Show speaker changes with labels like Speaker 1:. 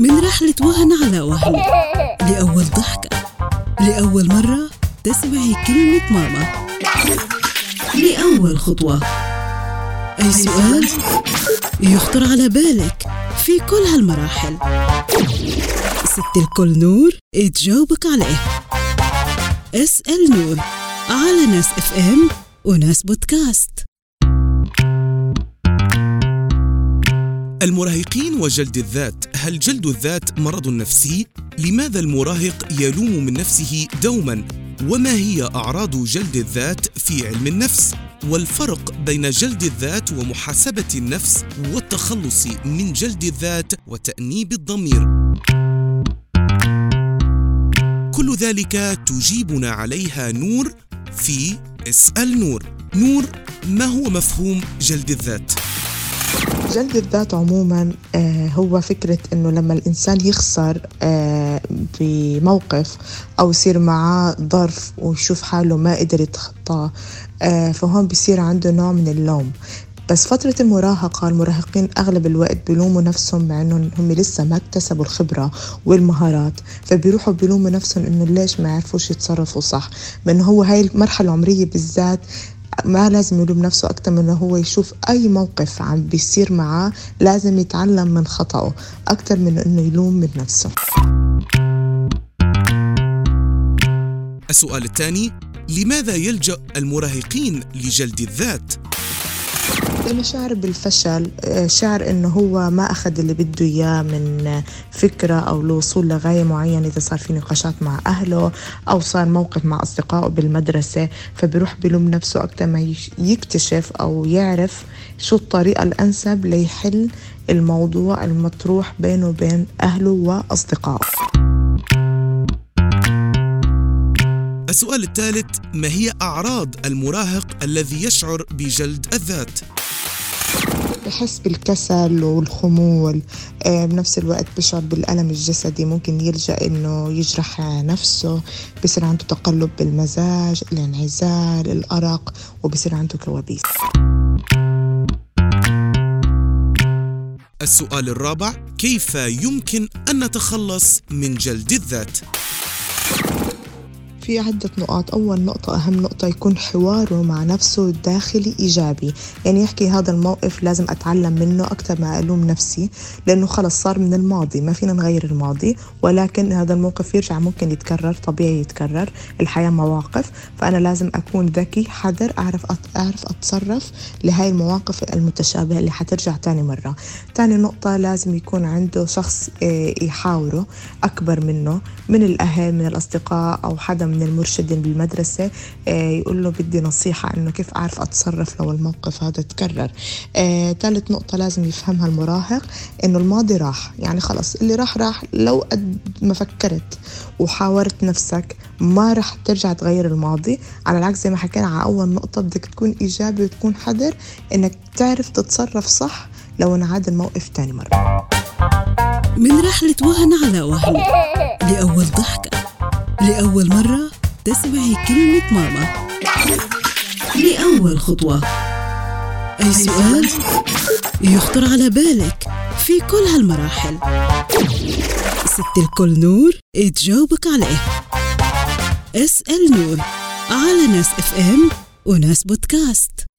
Speaker 1: من رحلة وهن على وهن. لأول ضحكة. لأول مرة تسمعي كلمة ماما. لأول خطوة. أي سؤال يخطر على بالك في كل هالمراحل. ست الكل نور تجاوبك عليه. اسأل نور على ناس إف إم وناس بودكاست.
Speaker 2: المراهقين وجلد الذات. هل جلد الذات مرض نفسي؟ لماذا المراهق يلوم من نفسه دوما؟ وما هي أعراض جلد الذات في علم النفس؟ والفرق بين جلد الذات ومحاسبة النفس والتخلص من جلد الذات وتأنيب الضمير. كل ذلك تجيبنا عليها نور في اسأل نور. نور ما هو مفهوم جلد الذات؟
Speaker 3: جلد الذات عموما آه، هو فكرة إنه لما الإنسان يخسر آه، بموقف أو يصير معاه ظرف ويشوف حاله ما قدر يتخطاه آه، فهون بصير عنده نوع من اللوم. بس فترة المراهقة المراهقين أغلب الوقت بيلوموا نفسهم مع إنهم هم لسه ما اكتسبوا الخبرة والمهارات فبيروحوا بيلوموا نفسهم إنه ليش ما عرفوش يتصرفوا صح؟ من هو هاي المرحلة العمرية بالذات ما لازم يلوم نفسه أكتر من هو يشوف أي موقف عم بيصير معاه لازم يتعلم من خطأه أكتر من إنه يلوم من نفسه.
Speaker 2: السؤال الثاني لماذا يلجأ المراهقين لجلد الذات؟
Speaker 3: لأنه شعر بالفشل آه، شعر إنه هو ما أخذ اللي بده إياه من فكرة أو الوصول لغاية معينة إذا صار في نقاشات مع أهله أو صار موقف مع أصدقائه بالمدرسة فبيروح بلوم نفسه أكتر ما يكتشف أو يعرف شو الطريقة الأنسب ليحل الموضوع المطروح بينه وبين أهله وأصدقائه.
Speaker 2: السؤال الثالث ما هي أعراض المراهق الذي يشعر بجلد الذات؟
Speaker 3: بحس بالكسل والخمول آه، بنفس الوقت بشعر بالألم الجسدي ممكن يلجأ إنه يجرح نفسه بصير عنده تقلب بالمزاج الانعزال الأرق وبصير عنده كوابيس.
Speaker 2: السؤال الرابع كيف يمكن أن نتخلص من جلد الذات؟
Speaker 3: في عدة نقاط. أول نقطة أهم نقطة يكون حواره مع نفسه الداخلي إيجابي. يعني يحكي هذا الموقف لازم أتعلم منه أكثر ما ألوم نفسي لأنه خلص صار من الماضي ما فينا نغير الماضي ولكن هذا الموقف يرجع ممكن يتكرر طبيعي يتكرر الحياة مواقف. فأنا لازم أكون ذكي حذر أعرف. أعرف أتصرف لهاي المواقف المتشابهة اللي حترجع تاني مرة. تاني نقطة لازم يكون عنده شخص آه، يحاوره أكبر منه من الأهل من الأصدقاء أو حدا من المرشدين بالمدرسة آه، يقول له بدي نصيحة إنه كيف أعرف أتصرف لو الموقف هذا تكرر. آه، ثالث نقطة لازم يفهمها المراهق إنه الماضي راح. يعني خلص اللي راح راح. لو قد ما فكرت وحاورت نفسك ما رح ترجع تغير الماضي. على العكس زي ما حكينا على أول نقطة بدك تكون إيجابي وتكون حذر إنك تعرف تتصرف صح لو انعاد الموقف تاني مرة.
Speaker 1: من رحلة وهن على وهن لأول ضحكة. لأول مرة تسمعي كلمة ماما. لأول خطوة. أي سؤال يخطر على بالك في كل هالمراحل. ست الكل نور تجاوبك عليه. اسأل نور على ناس إف إم وناس بودكاست.